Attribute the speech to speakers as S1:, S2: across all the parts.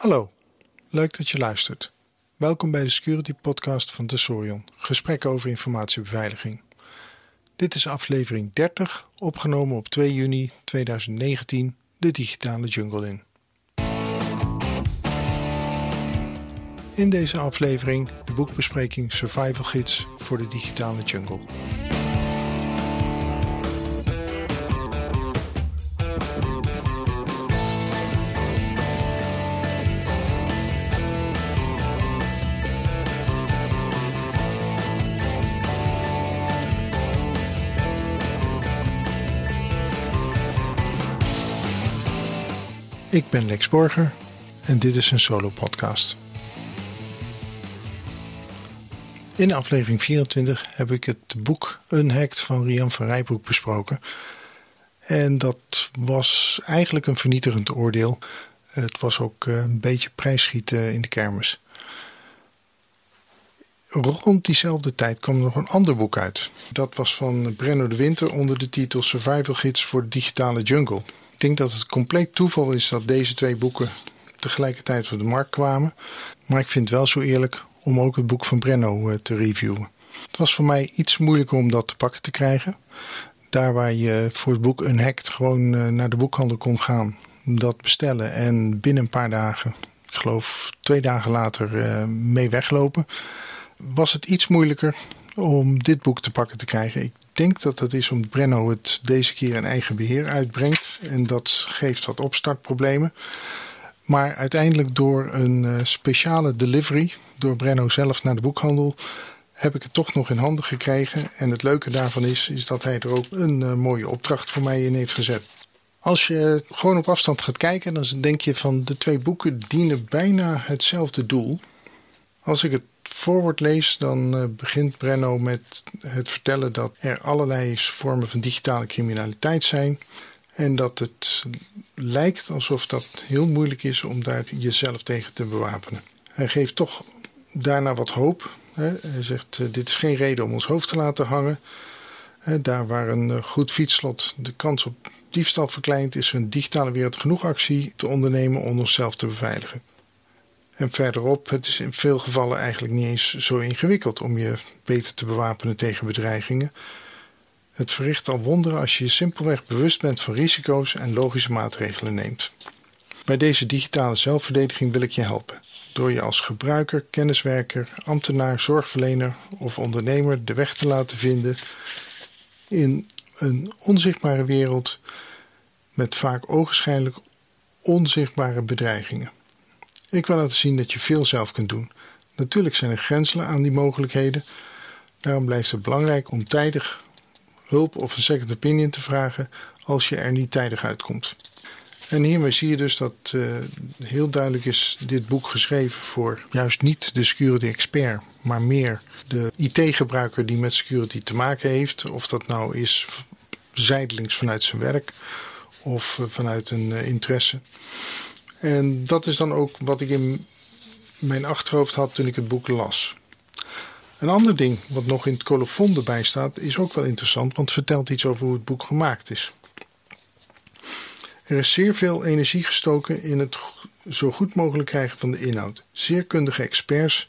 S1: Hallo, leuk dat je luistert. Welkom bij de Security Podcast van Tesorion, gesprekken over informatiebeveiliging. Dit is aflevering 30, opgenomen op 2 juni 2019, de digitale jungle in. In deze aflevering de boekbespreking Survival Gids voor de digitale jungle. Ik ben Lex Borger en dit is een solo podcast. In aflevering 24 heb ik het boek Unhacked van Rian van Rijbroek besproken. En dat was eigenlijk een vernietigend oordeel. Het was ook eh, een beetje prijsschieten in de kermis. Rond diezelfde tijd kwam er nog een ander boek uit. Dat was van Brenno de Winter onder de titel Survival Gids voor de digitale jungle. Ik denk dat het compleet toeval is dat deze twee boeken tegelijkertijd op de markt kwamen. Maar ik vind het wel zo eerlijk om ook het boek van Brenno eh, te reviewen. Het was voor mij iets moeilijker om dat te pakken te krijgen. Daar waar je voor het boek Unhacked gewoon eh, naar de boekhandel kon gaan, dat bestellen en binnen een paar dagen, ik geloof twee dagen later, eh, mee weglopen, was het iets moeilijker om dit boek te pakken te krijgen. Denk dat dat is omdat Brenno het deze keer in eigen beheer uitbrengt. En dat geeft wat opstartproblemen. Maar uiteindelijk door een uh, speciale delivery, door Brenno zelf naar de boekhandel, heb ik het toch nog in handen gekregen. En het leuke daarvan is, is dat hij er ook een uh, mooie opdracht voor mij in heeft gezet. Als je gewoon op afstand gaat kijken, dan denk je van de twee boeken dienen bijna hetzelfde doel. Als ik het voorwoord lees, dan uh, begint Brenno met het vertellen dat er allerlei vormen van digitale criminaliteit zijn. En dat het lijkt alsof dat heel moeilijk is om daar jezelf tegen te bewapenen. Hij geeft toch daarna wat hoop. Hij zegt: uh, Dit is geen reden om ons hoofd te laten hangen. Daar waar een uh, goed fietslot de kans op diefstal verkleint, is er een digitale wereld genoeg actie te ondernemen om onszelf te beveiligen. En verderop, het is in veel gevallen eigenlijk niet eens zo ingewikkeld om je beter te bewapenen tegen bedreigingen. Het verricht al wonderen als je je simpelweg bewust bent van risico's en logische maatregelen neemt. Bij deze digitale zelfverdediging wil ik je helpen. Door je als gebruiker, kenniswerker, ambtenaar, zorgverlener of ondernemer de weg te laten vinden in een onzichtbare wereld met vaak ogenschijnlijk onzichtbare bedreigingen. Ik wil laten zien dat je veel zelf kunt doen. Natuurlijk zijn er grenzen aan die mogelijkheden. Daarom blijft het belangrijk om tijdig hulp of een second opinion te vragen als je er niet tijdig uitkomt. En hiermee zie je dus dat uh, heel duidelijk is dit boek geschreven voor juist niet de security expert, maar meer de IT-gebruiker die met security te maken heeft. Of dat nou is zijdelings vanuit zijn werk of uh, vanuit een uh, interesse. En dat is dan ook wat ik in mijn achterhoofd had toen ik het boek las. Een ander ding wat nog in het colofon erbij staat is ook wel interessant, want het vertelt iets over hoe het boek gemaakt is. Er is zeer veel energie gestoken in het zo goed mogelijk krijgen van de inhoud. Zeer kundige experts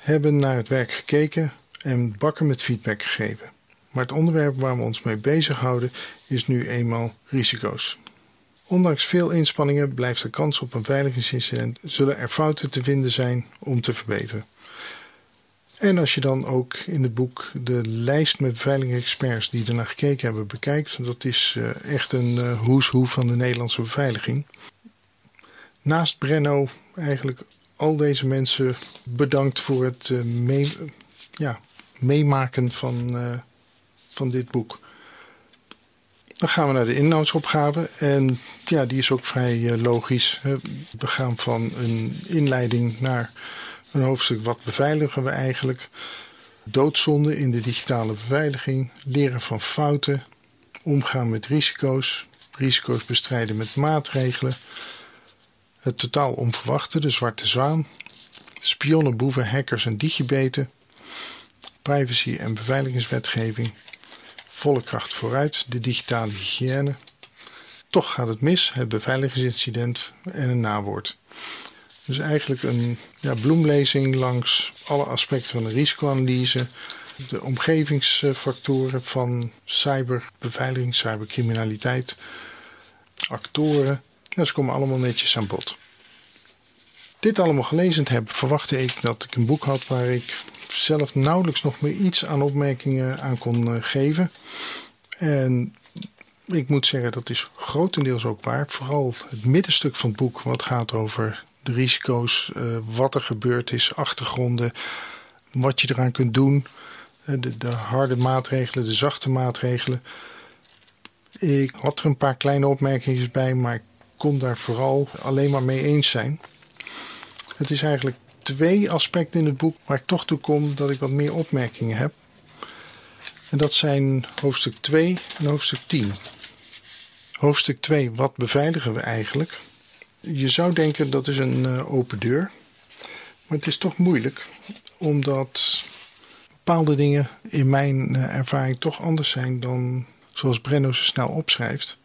S1: hebben naar het werk gekeken en bakken met feedback gegeven. Maar het onderwerp waar we ons mee bezighouden is nu eenmaal risico's. Ondanks veel inspanningen blijft de kans op een veiligheidsincident zullen er fouten te vinden zijn om te verbeteren. En als je dan ook in het boek de lijst met beveiligingsexperts die ernaar gekeken hebben bekijkt, dat is uh, echt een uh, who's who van de Nederlandse beveiliging. Naast Brenno eigenlijk al deze mensen bedankt voor het uh, mee, ja, meemaken van, van dit boek. Dan gaan we naar de inhoudsopgave en ja, die is ook vrij logisch. We gaan van een inleiding naar een hoofdstuk. Wat beveiligen we eigenlijk. Doodzonde in de digitale beveiliging, leren van fouten, omgaan met risico's, risico's bestrijden met maatregelen, het totaal onverwachte, de zwarte zwaan, spionnen, boeven, hackers en digibeten, privacy- en beveiligingswetgeving, volle kracht vooruit, de digitale hygiëne. Toch gaat het mis, het beveiligingsincident en een nawoord. Dus eigenlijk een ja, bloemlezing langs alle aspecten van de risicoanalyse, de omgevingsfactoren van cyberbeveiliging, cybercriminaliteit, actoren. Ja, ze komen allemaal netjes aan bod. Dit allemaal gelezen hebben, verwachtte ik dat ik een boek had waar ik zelf nauwelijks nog meer iets aan opmerkingen aan kon eh, geven. En ik moet zeggen, dat is grotendeels ook waar. Vooral het middenstuk van het boek, wat gaat over de risico's, uh, wat er gebeurd is, achtergronden, wat je eraan kunt doen. Uh, de, de, harde maatregelen, de zachte maatregelen. Ik had er een paar kleine opmerkingen bij, maar ik kon daar vooral alleen maar mee eens zijn. Het is eigenlijk twee aspecten in het boek waar ik toch toe kom dat ik wat meer opmerkingen heb. En dat zijn hoofdstuk 2 en hoofdstuk 10. Hoofdstuk 2, wat beveiligen we eigenlijk? Je zou denken dat is een uh, open deur. Maar het is toch moeilijk, omdat bepaalde dingen in mijn uh, ervaring toch anders zijn dan zoals Brenno ze snel opschrijft.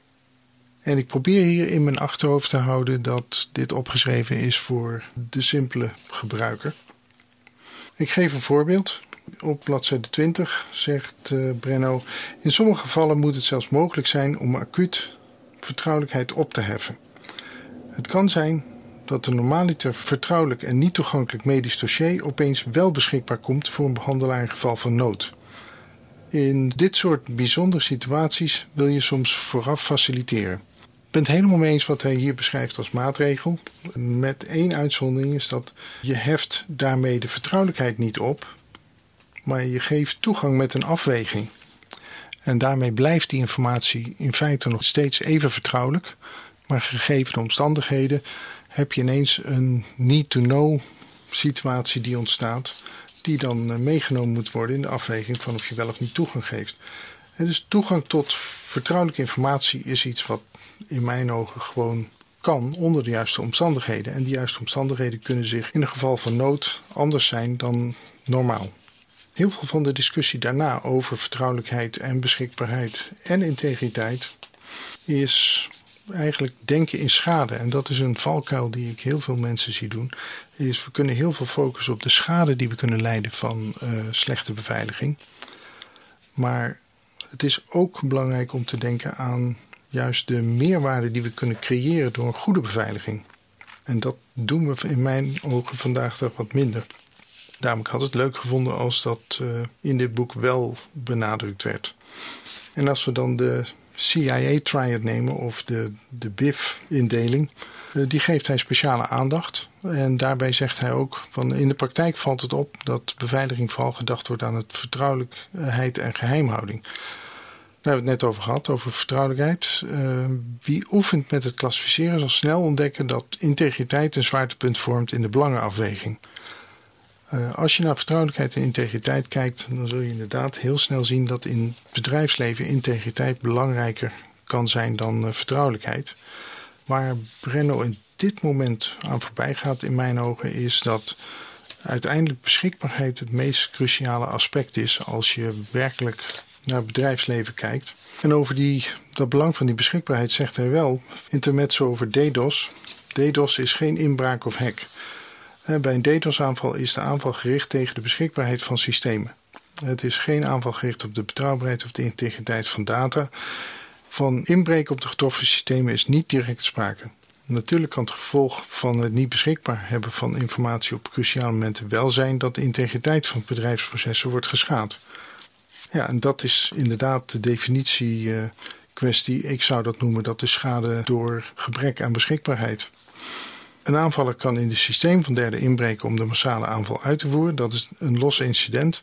S1: En ik probeer hier in mijn achterhoofd te houden dat dit opgeschreven is voor de simpele gebruiker. Ik geef een voorbeeld. Op bladzijde 20 zegt uh, Brenno: In sommige gevallen moet het zelfs mogelijk zijn om acuut vertrouwelijkheid op te heffen. Het kan zijn dat een normaliter vertrouwelijk en niet toegankelijk medisch dossier opeens wel beschikbaar komt voor een behandelaar in geval van nood. In dit soort bijzondere situaties wil je soms vooraf faciliteren. Ben het helemaal mee eens wat hij hier beschrijft als maatregel. Met één uitzondering is dat je heft daarmee de vertrouwelijkheid niet op, maar je geeft toegang met een afweging. En daarmee blijft die informatie in feite nog steeds even vertrouwelijk, maar gegeven de omstandigheden heb je ineens een need-to-know situatie die ontstaat, die dan eh, meegenomen moet worden in de afweging van of je wel of niet toegang geeft. Dus toegang tot vertrouwelijke informatie is iets wat in mijn ogen gewoon kan onder de juiste omstandigheden. En die juiste omstandigheden kunnen zich in een geval van nood anders zijn dan normaal. Heel veel van de discussie daarna over vertrouwelijkheid en beschikbaarheid en integriteit is eigenlijk denken in schade. En dat is een valkuil die ik heel veel mensen zie doen. Is we kunnen heel veel focussen op de schade die we kunnen leiden van uh, slechte beveiliging. Maar het is ook belangrijk om te denken aan juist de meerwaarde die we kunnen creëren door een goede beveiliging. En dat doen we in mijn ogen vandaag toch wat minder. Daarom had ik het leuk gevonden als dat uh, in dit boek wel benadrukt werd. En als we dan de CIA triad nemen of de, de BIF-indeling, uh, die geeft hij speciale aandacht. En daarbij zegt hij ook van in de praktijk valt het op dat beveiliging vooral gedacht wordt aan het vertrouwelijkheid en geheimhouding. Daar hebben we het net over gehad, over vertrouwelijkheid. Uh, wie oefent met het klassificeren zal snel ontdekken dat integriteit een zwaartepunt vormt in de belangenafweging. Uh, als je naar vertrouwelijkheid en integriteit kijkt, dan zul je inderdaad heel snel zien dat in bedrijfsleven integriteit belangrijker kan zijn dan uh, vertrouwelijkheid. Waar Brenno in dit moment aan voorbij gaat, in mijn ogen, is dat uiteindelijk beschikbaarheid het meest cruciale aspect is als je werkelijk naar het bedrijfsleven kijkt. En over die, dat belang van die beschikbaarheid zegt hij wel, intermezzo over DDoS. DDoS is geen inbraak of hack. Bij een DDoS-aanval is de aanval gericht tegen de beschikbaarheid van systemen. Het is geen aanval gericht op de betrouwbaarheid of de integriteit van data. Van inbreken op de getroffen systemen is niet direct sprake. Natuurlijk kan het gevolg van het niet beschikbaar hebben van informatie op cruciale momenten wel zijn dat de integriteit van bedrijfsprocessen wordt geschaad. Ja, en dat is inderdaad de definitie uh, kwestie. Ik zou dat noemen dat de schade door gebrek aan beschikbaarheid. Een aanvaller kan in het systeem van derden inbreken om de massale aanval uit te voeren. Dat is een los incident.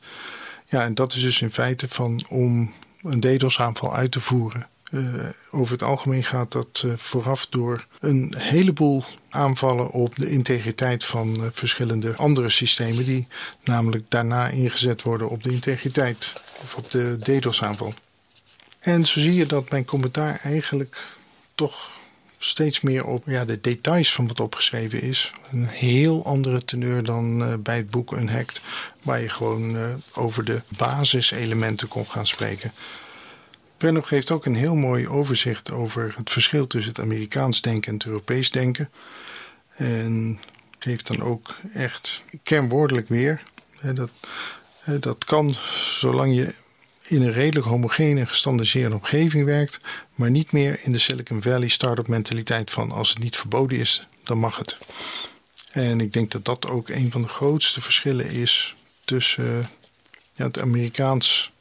S1: Ja, en dat is dus in feite van om een DDoS-aanval uit te voeren. Uh, over het algemeen gaat dat uh, vooraf door een heleboel aanvallen op de integriteit van uh, verschillende andere systemen, die namelijk daarna ingezet worden op de integriteit of op de DDoS-aanval. En zo zie je dat mijn commentaar eigenlijk toch steeds meer op ja, de details van wat opgeschreven is. Een heel andere teneur dan bij het boek Unhacked, waar je gewoon over de basiselementen kon gaan spreken. Brenno geeft ook een heel mooi overzicht over het verschil tussen het Amerikaans denken en het Europees denken. En geeft dan ook echt kernwoordelijk weer. Dat, dat kan zolang je in een redelijk homogene en gestandardiseerde omgeving werkt, maar niet meer in de Silicon Valley start-up mentaliteit van als het niet verboden is, dan mag het. En ik denk dat dat ook een van de grootste verschillen is tussen ja, het Amerikaans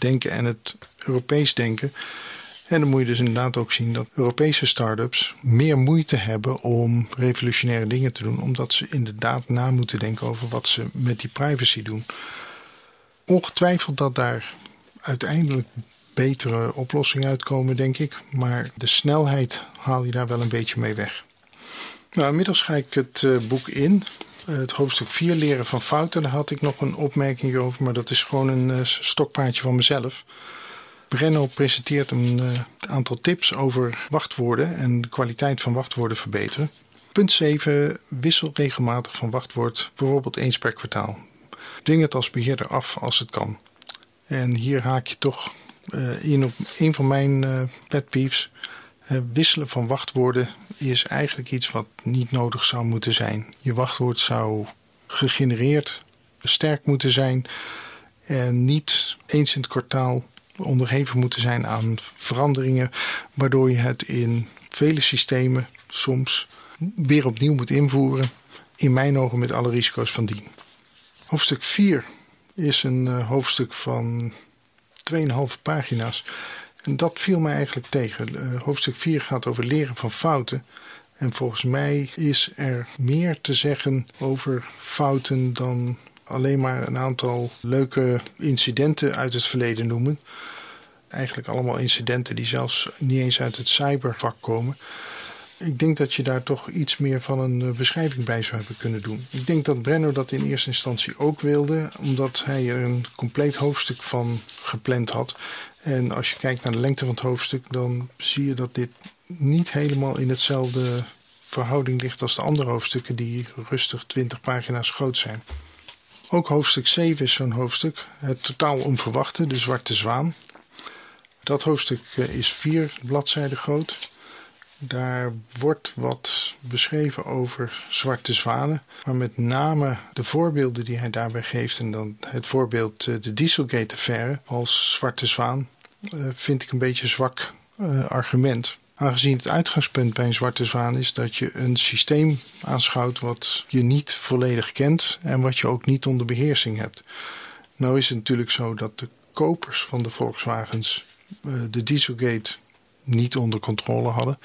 S1: denken en het Europees denken. En dan moet je dus inderdaad ook zien dat Europese start-ups meer moeite hebben om revolutionaire dingen te doen, omdat ze inderdaad na moeten denken over wat ze met die privacy doen. Ongetwijfeld dat daar uiteindelijk betere oplossingen uitkomen, denk ik. Maar de snelheid haal je daar wel een beetje mee weg. Nou, inmiddels ga ik het uh, boek in. Uh, het hoofdstuk 4, leren van fouten. Daar had ik nog een opmerking over, maar dat is gewoon een uh, stokpaardje van mezelf. Brenno presenteert een aantal tips over wachtwoorden en de kwaliteit van wachtwoorden verbeteren. Punt 7. Wissel regelmatig van wachtwoord, bijvoorbeeld eens per kwartaal. Dwing het als beheerder af als het kan. En hier haak je toch in op een van mijn pet peeves. Uh, wisselen van wachtwoorden is eigenlijk iets wat niet nodig zou moeten zijn. Je wachtwoord zou gegenereerd sterk moeten zijn en niet eens in het kwartaal onderhevig moeten zijn aan veranderingen, waardoor je het in vele systemen soms weer opnieuw moet invoeren. In mijn ogen met alle risico's van dien. Hoofdstuk 4 is een uh, hoofdstuk van 2,5 pagina's. En dat viel mij eigenlijk tegen. Uh, hoofdstuk 4 gaat over leren van fouten. En volgens mij is er meer te zeggen over fouten dan alleen maar een aantal leuke incidenten uit het verleden noemen. Eigenlijk allemaal incidenten die zelfs niet eens uit het cybervak komen. Ik denk dat je daar toch iets meer van een eh, beschrijving bij zou hebben kunnen doen. Ik denk dat Brenno dat in eerste instantie ook wilde, omdat hij er een compleet hoofdstuk van gepland had. En als je kijkt naar de lengte van het hoofdstuk, dan zie je dat dit niet helemaal in hetzelfde verhouding ligt als de andere hoofdstukken, die rustig 20 pagina's groot zijn. Ook hoofdstuk 7 is zo'n hoofdstuk, het totaal onverwachte, de zwarte zwaan. Dat hoofdstuk eh, is vier bladzijden groot. Daar wordt wat beschreven over zwarte zwanen, maar met name de voorbeelden die hij daarbij geeft en dan het voorbeeld eh, de Dieselgate-affaire als zwarte zwaan, eh, vind ik een beetje een zwak uh, argument. Aangezien het uitgangspunt bij een zwarte zwaan is dat je een systeem aanschouwt wat je niet volledig kent en wat je ook niet onder beheersing hebt. Nou is het natuurlijk zo dat de kopers van de Volkswagens de Dieselgate niet onder controle hadden.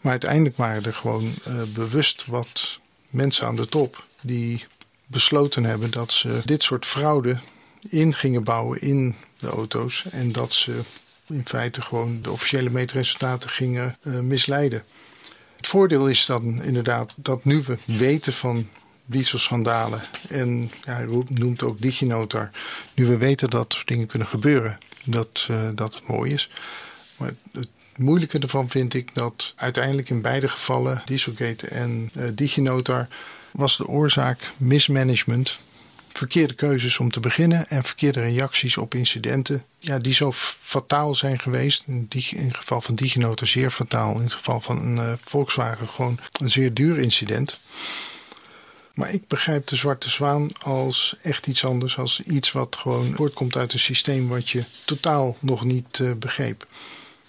S1: Maar uiteindelijk waren er gewoon uh, bewust wat mensen aan de top die besloten hebben dat ze dit soort fraude in gingen bouwen in de auto's. En dat ze in feite gewoon de officiële meetresultaten gingen uh, misleiden. Het voordeel is dan inderdaad dat nu we weten van dieselschandalen en ja, hij noemt ook DigiNotar, nu we weten dat soort dingen kunnen gebeuren, dat, uh, dat het mooi is. Maar het moeilijke ervan vind ik dat uiteindelijk in beide gevallen, Dieselgate en uh, DigiNotar, was de oorzaak mismanagement. Verkeerde keuzes om te beginnen en verkeerde reacties op incidenten ja, die zo fataal zijn geweest. In, het geval van DigiNotar zeer fataal. In het geval van uh, Volkswagen gewoon een zeer duur incident. Maar ik begrijp de zwarte zwaan als echt iets anders. Als iets wat gewoon voortkomt uit een systeem wat je totaal nog niet uh, begreep.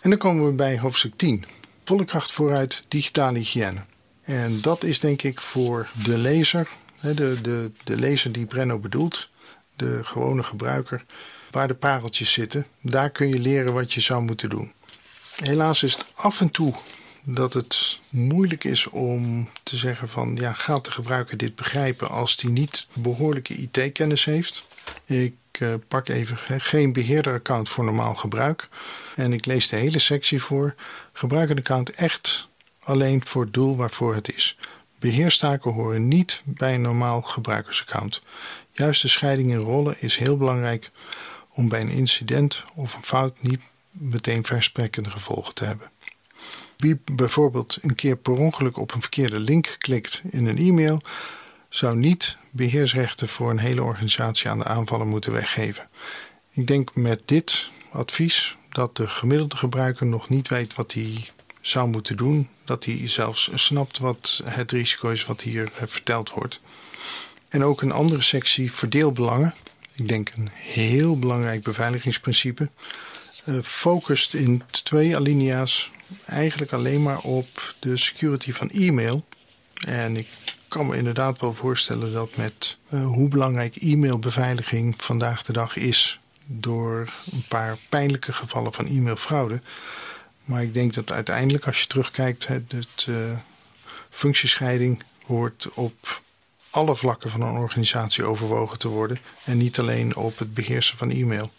S1: En dan komen we bij hoofdstuk 10. Volle kracht vooruit, digitale hygiëne. En dat is denk ik voor de lezer, de, de, de lezer die Brenno bedoelt, de gewone gebruiker, waar de pareltjes zitten. Daar kun je leren wat je zou moeten doen. Helaas is het af en toe dat het moeilijk is om te zeggen van ja, gaat de gebruiker dit begrijpen als die niet behoorlijke IT-kennis heeft. Ik uh, pak even geen beheerderaccount voor normaal gebruik. En ik lees de hele sectie voor. Gebruik een account echt alleen voor het doel waarvoor het is. Beheerstaken horen niet bij een normaal gebruikersaccount. Juist de scheiding in rollen is heel belangrijk om bij een incident of een fout niet meteen verstrekkende gevolgen te hebben. Wie bijvoorbeeld een keer per ongeluk op een verkeerde link klikt in een e-mail, zou niet beheersrechten voor een hele organisatie aan de aanvallen moeten weggeven. Ik denk met dit advies dat de gemiddelde gebruiker nog niet weet wat hij zou moeten doen. Dat hij zelfs snapt wat het risico is wat hier verteld wordt. En ook een andere sectie verdeelbelangen. Ik denk een heel belangrijk beveiligingsprincipe. Uh, focust in twee alinea's eigenlijk alleen maar op de security van e-mail. En ik kan me inderdaad wel voorstellen dat met uh, hoe belangrijk e-mailbeveiliging vandaag de dag is door een paar pijnlijke gevallen van e-mailfraude. Maar ik denk dat uiteindelijk als je terugkijkt, het, uh, functiescheiding hoort op alle vlakken van een organisatie overwogen te worden en niet alleen op het beheersen van e-mail.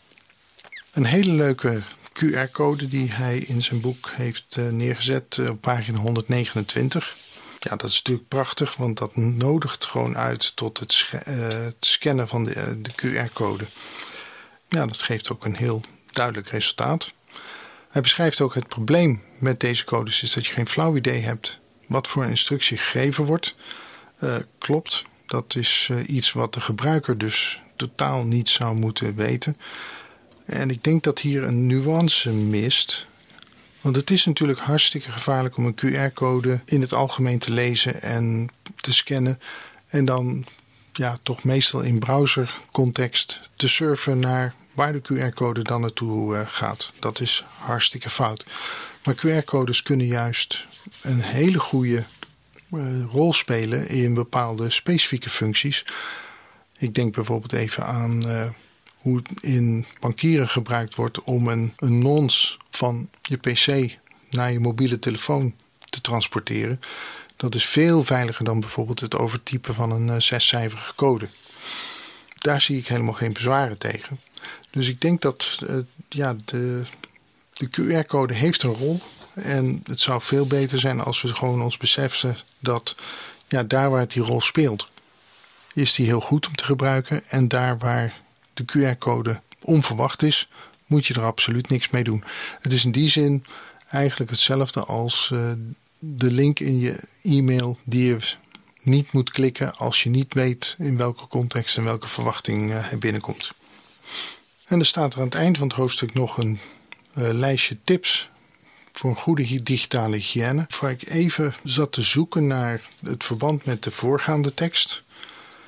S1: Een hele leuke QR-code die hij in zijn boek heeft uh, neergezet op pagina 129. Ja, dat is natuurlijk prachtig, want dat nodigt gewoon uit tot het, het scannen van de, de QR-code. Ja, dat geeft ook een heel duidelijk resultaat. Hij beschrijft ook het probleem met deze codes is dat je geen flauw idee hebt wat voor instructie gegeven wordt. Uh, klopt, dat is iets wat de gebruiker dus totaal niet zou moeten weten. En ik denk dat hier een nuance mist. Want het is natuurlijk hartstikke gevaarlijk om een QR-code in het algemeen te lezen en te scannen. En dan ja, toch meestal in browsercontext te surfen naar waar de QR-code dan naartoe uh, gaat. Dat is hartstikke fout. Maar QR-codes kunnen juist een hele goede uh, rol spelen in bepaalde specifieke functies. Ik denk bijvoorbeeld even aan uh, hoe het in bankieren gebruikt wordt om een, een nons van je PC naar je mobiele telefoon te transporteren. Dat is veel veiliger dan bijvoorbeeld het overtypen van een zescijferige code. Daar zie ik helemaal geen bezwaren tegen. Dus ik denk dat uh, ja, de, de QR-code heeft een rol. En het zou veel beter zijn als we gewoon ons beseffen dat ja, daar waar het die rol speelt, is die heel goed om te gebruiken. En daar waar de QR-code onverwacht is, moet je er absoluut niks mee doen. Het is in die zin eigenlijk hetzelfde als uh, de link in je e-mail die je niet moet klikken als je niet weet in welke context en welke verwachting uh, hij binnenkomt. En er staat er aan het eind van het hoofdstuk nog een uh, lijstje tips voor een goede digitale hygiëne. Waar ik even zat te zoeken naar het verband met de voorgaande tekst.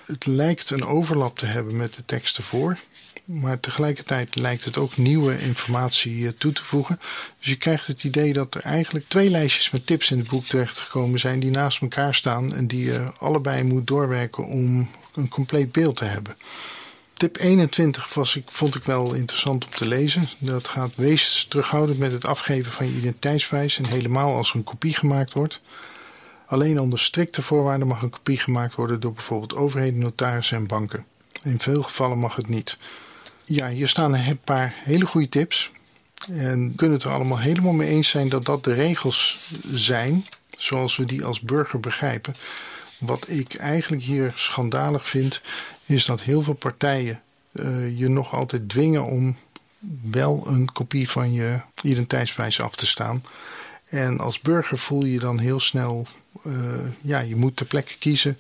S1: Het lijkt een overlap te hebben met de tekst ervoor. Maar tegelijkertijd lijkt het ook nieuwe informatie eh, toe te voegen. Dus je krijgt het idee dat er eigenlijk twee lijstjes met tips in het boek terechtgekomen zijn die naast elkaar staan en die je allebei moet doorwerken om een compleet beeld te hebben. Tip 21 was, ik, vond ik wel interessant om te lezen. Dat gaat wees terughoudend met het afgeven van je identiteitsbewijs en helemaal als er een kopie gemaakt wordt. Alleen onder strikte voorwaarden mag een kopie gemaakt worden door bijvoorbeeld overheden, notarissen en banken. In veel gevallen mag het niet. Ja, hier staan een paar hele goede tips. En kunnen het er allemaal helemaal mee eens zijn dat dat de regels zijn, zoals we die als burger begrijpen. Wat ik eigenlijk hier schandalig vind, is dat heel veel partijen uh, je nog altijd dwingen om wel een kopie van je identiteitsbewijs af te staan. En als burger voel je dan heel snel, ja, je moet ter plekke kiezen.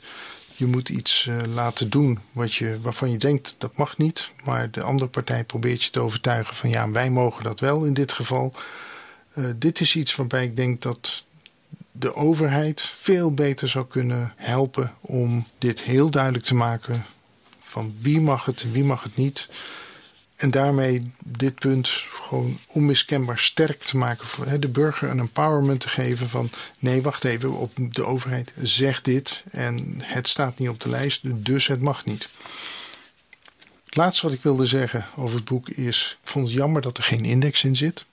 S1: Je moet iets uh, laten doen wat je, waarvan je denkt dat mag niet. Maar de andere partij probeert je te overtuigen van ja, wij mogen dat wel in dit geval. dit is iets waarbij ik denk dat de overheid veel beter zou kunnen helpen om dit heel duidelijk te maken van wie mag het en wie mag het niet. En daarmee dit punt gewoon onmiskenbaar sterk te maken. Voor de burger een empowerment te geven van nee, wacht even, op de overheid zegt dit en het staat niet op de lijst, dus het mag niet. Het laatste wat ik wilde zeggen over het boek is, ik vond het jammer dat er geen index in zit.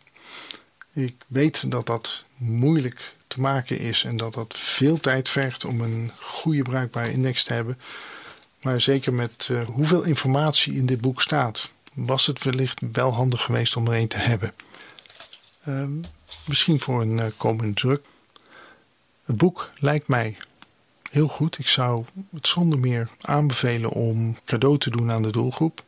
S1: Ik weet dat dat moeilijk te maken is en dat dat veel tijd vergt om een goede bruikbare index te hebben. Maar zeker met uh, hoeveel informatie in dit boek staat, was het wellicht wel handig geweest om er een te hebben. Uh, misschien voor een uh, komende druk. Het boek lijkt mij heel goed. Ik zou het zonder meer aanbevelen om cadeau te doen aan de doelgroep.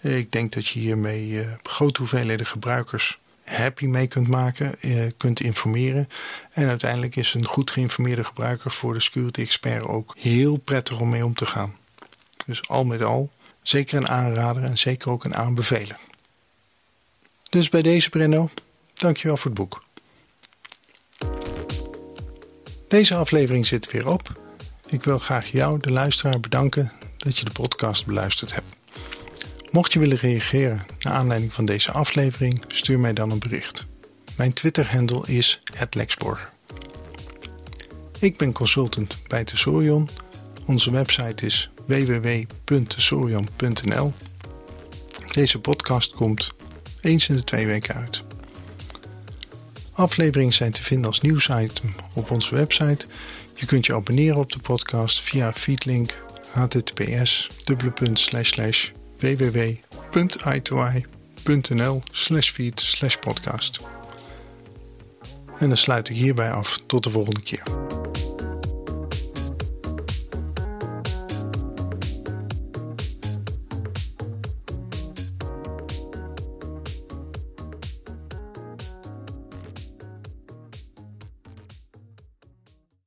S1: Ik denk dat je hiermee uh, grote hoeveelheden gebruikers happy mee kunt maken, kunt informeren. En uiteindelijk is een goed geïnformeerde gebruiker voor de security expert ook heel prettig om mee om te gaan. Dus al met al zeker een aanrader en zeker ook een aanbeveler. Dus bij deze Brenno, dankjewel voor het boek. Deze aflevering zit weer op. Ik wil graag jou, de luisteraar, bedanken dat je de podcast beluisterd hebt. Mocht je willen reageren naar aanleiding van deze aflevering, stuur mij dan een bericht. Mijn Twitter-handle is @lexborger. Ik ben consultant bij Tesorion. Onze website is www.tesorion.nl. Deze podcast komt eens in de twee weken uit. Afleveringen zijn te vinden als nieuwsitem op onze website. Je kunt je abonneren op de podcast via feedlink https www.i2i.nl feed podcast. En dan sluit ik hierbij af. Tot de volgende keer.